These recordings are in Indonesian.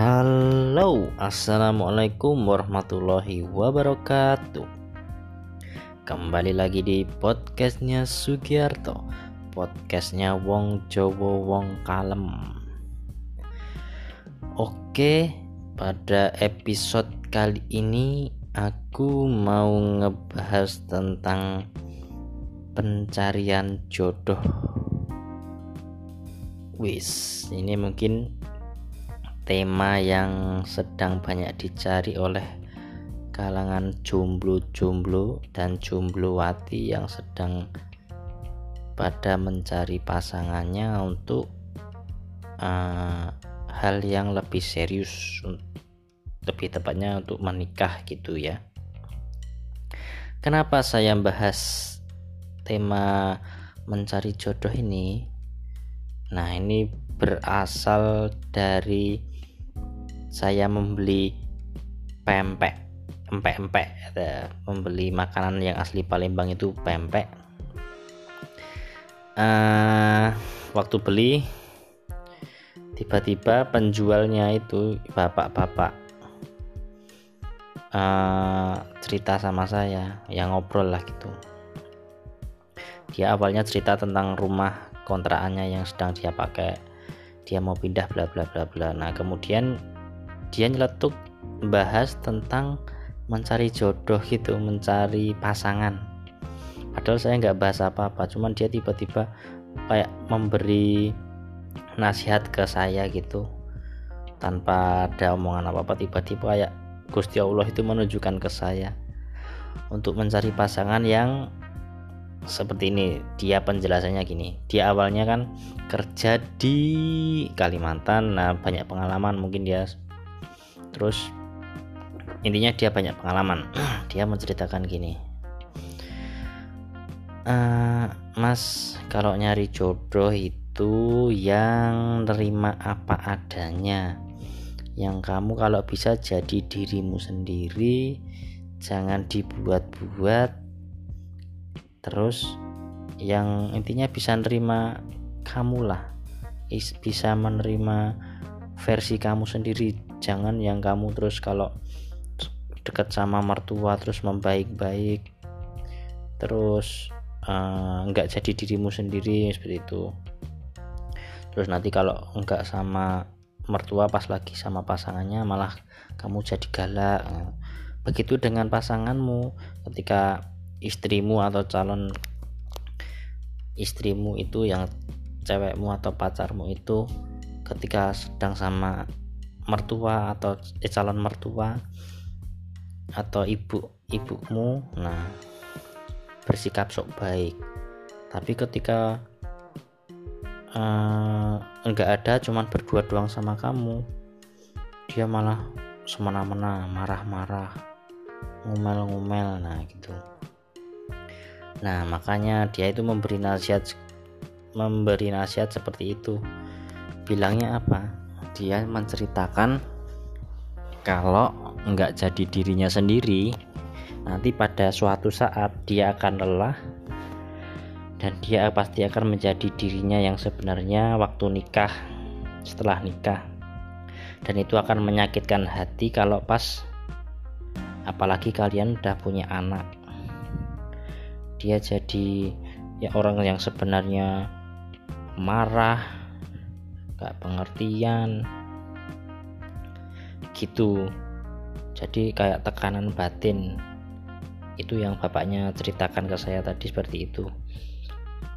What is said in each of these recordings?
Halo, assalamualaikum warahmatullahi wabarakatuh. Kembali lagi di podcastnya Sugiarto, podcastnya Wong Jowo Wong Kalem. Oke, pada episode kali ini aku mau ngebahas tentang pencarian jodoh. Wis, ini mungkin tema yang sedang banyak dicari oleh kalangan jomblo-jomblo dan jomblowati yang sedang pada mencari pasangannya untuk uh, hal yang lebih serius lebih tepatnya untuk menikah gitu ya. Kenapa saya bahas tema mencari jodoh ini? Nah ini berasal dari saya membeli pempek empek-empek membeli makanan yang asli Palembang itu pempek. Uh, waktu beli tiba-tiba penjualnya itu bapak-bapak uh, cerita sama saya yang ngobrol lah gitu. Dia awalnya cerita tentang rumah kontraannya yang sedang dia pakai. Dia mau pindah bla bla bla bla. Nah kemudian dia nyeletuk bahas tentang mencari jodoh gitu mencari pasangan. Padahal saya nggak bahas apa-apa cuman dia tiba-tiba kayak memberi nasihat ke saya gitu. Tanpa ada omongan apa-apa tiba-tiba kayak Gusti Allah itu menunjukkan ke saya untuk mencari pasangan yang seperti ini. Dia penjelasannya gini dia awalnya kan kerja di Kalimantan. Nah banyak pengalaman mungkin dia terus intinya dia banyak pengalaman. Dia menceritakan gini. E, mas kalau nyari jodoh itu yang nerima apa adanya. Yang kamu kalau bisa jadi dirimu sendiri jangan dibuat-buat. Terus yang intinya bisa nerima kamu lah. Bisa menerima versi kamu sendiri jangan yang kamu terus kalau dekat sama mertua terus membaik-baik terus uh, nggak jadi dirimu sendiri seperti itu. Terus nanti kalau nggak sama mertua pas lagi sama pasangannya malah kamu jadi galak. Begitu dengan pasanganmu. Ketika istrimu atau calon istrimu itu yang cewekmu atau pacarmu itu ketika sedang sama mertua atau eh, calon mertua atau ibu ibumu nah bersikap sok baik. Tapi ketika uh, enggak ada cuman berdua doang sama kamu dia malah semena-mena marah-marah ngumel-ngumel nah gitu. Nah makanya dia itu memberi nasihat memberi nasihat seperti itu. Bilangnya apa dia menceritakan kalau nggak jadi dirinya sendiri. Nanti pada suatu saat dia akan lelah dan dia pasti akan menjadi dirinya yang sebenarnya waktu nikah setelah nikah. Dan itu akan menyakitkan hati kalau pas apalagi kalian udah punya anak. Dia jadi ya orang yang sebenarnya marah gak pengertian. Gitu. Jadi kayak tekanan batin. Itu yang bapaknya ceritakan ke saya tadi seperti itu.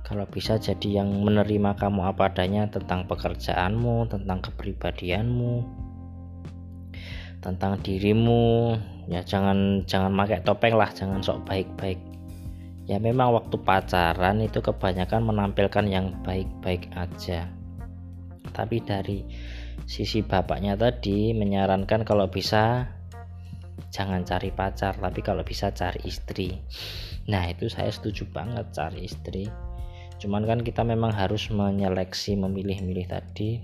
Kalau bisa jadi yang menerima kamu apa adanya tentang pekerjaanmu tentang kepribadianmu tentang dirimu ya jangan jangan pakai topeng lah jangan sok baik-baik. Ya memang waktu pacaran itu kebanyakan menampilkan yang baik-baik aja tapi dari sisi bapaknya tadi menyarankan kalau bisa jangan cari pacar tapi kalau bisa cari istri. Nah itu saya setuju banget cari istri. Cuman kan kita memang harus menyeleksi memilih-milih tadi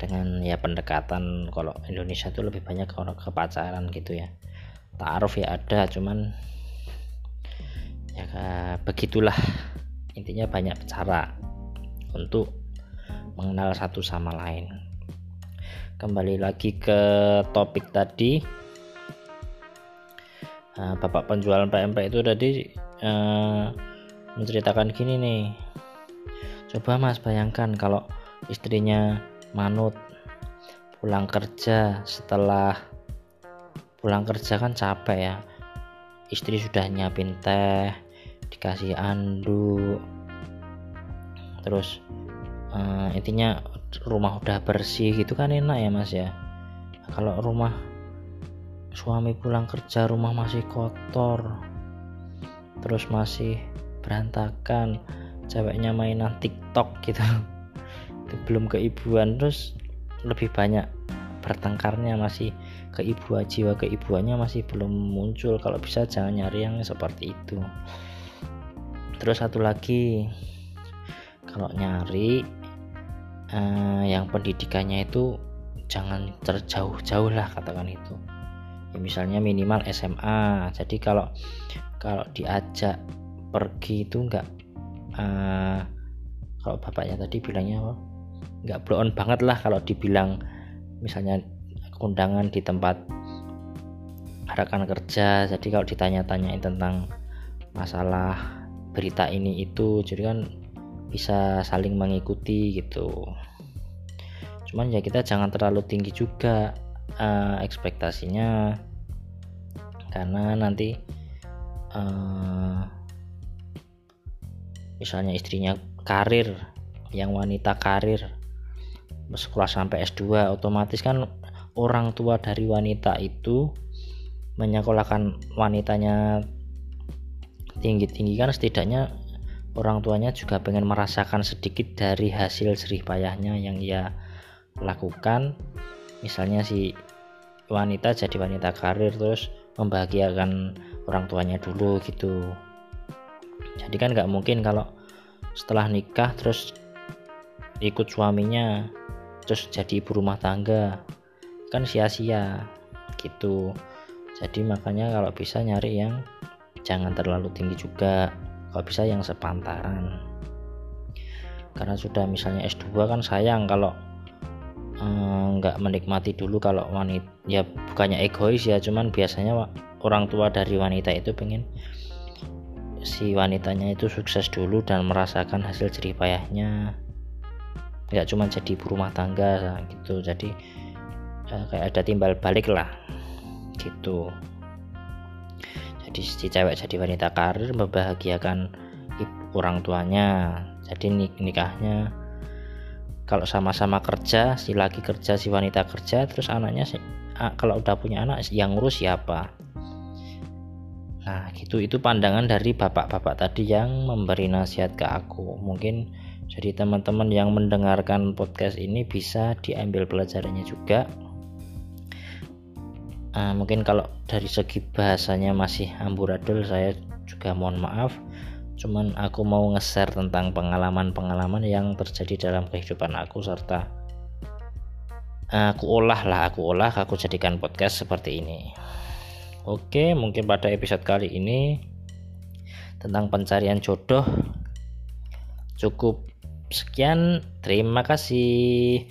dengan ya pendekatan kalau Indonesia itu lebih banyak orang ke pacaran gitu ya. Taruh ya ada cuman ya begitulah. Intinya banyak cara untuk mengenal satu sama lain. Kembali lagi ke topik tadi. Nah, bapak penjualan PMP itu tadi uh, menceritakan gini nih. Coba mas bayangkan kalau istrinya manut pulang kerja setelah pulang kerja kan capek ya. Istri sudah nyiapin teh dikasih anduk terus uh, intinya rumah udah bersih gitu kan enak ya mas ya. Kalau rumah suami pulang kerja rumah masih kotor terus masih berantakan ceweknya mainan tiktok gitu itu belum keibuan terus lebih banyak bertengkarnya masih keibuan jiwa keibuannya masih belum muncul. Kalau bisa jangan nyari yang seperti itu. Terus satu lagi kalau nyari eh, yang pendidikannya itu jangan terjauh-jauh lah katakan itu. Ya misalnya minimal SMA jadi kalau kalau diajak pergi itu enggak eh, kalau bapaknya tadi bilangnya nggak blow on banget lah kalau dibilang misalnya undangan di tempat rekan kerja. Jadi kalau ditanya-tanyain tentang masalah berita ini itu jadi kan bisa saling mengikuti gitu. Cuman ya kita jangan terlalu tinggi juga uh, ekspektasinya. Karena nanti uh, misalnya istrinya karir yang wanita karir sekolah sampai S2 otomatis kan orang tua dari wanita itu menyekolahkan wanitanya tinggi-tinggi kan setidaknya orang tuanya juga pengen merasakan sedikit dari hasil jerih payahnya yang ia lakukan. Misalnya si wanita jadi wanita karir terus membahagiakan orang tuanya dulu gitu. Jadi kan nggak mungkin kalau setelah nikah terus ikut suaminya terus jadi ibu rumah tangga. Kan sia-sia gitu. Jadi makanya kalau bisa nyari yang jangan terlalu tinggi juga kalau bisa yang sepantaran. Karena sudah misalnya S2 kan sayang kalau eh, nggak menikmati dulu kalau wanita ya bukannya egois ya cuman biasanya orang tua dari wanita itu pengen si wanitanya itu sukses dulu dan merasakan hasil jerih payahnya. Nggak cuma jadi ibu rumah tangga gitu. Jadi uh, kayak ada timbal balik lah gitu jadi si cewek jadi wanita karir membahagiakan orang tuanya. Jadi nik nikahnya kalau sama-sama kerja si laki kerja si wanita kerja terus anaknya si, kalau udah punya anak yang ngurus siapa? Nah gitu. Itu pandangan dari bapak-bapak tadi yang memberi nasihat ke aku. Mungkin jadi teman-teman yang mendengarkan podcast ini bisa diambil pelajarannya juga uh, mungkin kalau dari segi bahasanya masih amburadul saya juga mohon maaf. Cuman aku mau nge-share tentang pengalaman-pengalaman yang terjadi dalam kehidupan aku serta aku olah lah aku olah aku jadikan podcast seperti ini. Oke mungkin pada episode kali ini tentang pencarian jodoh. Cukup Sekian, terima kasih.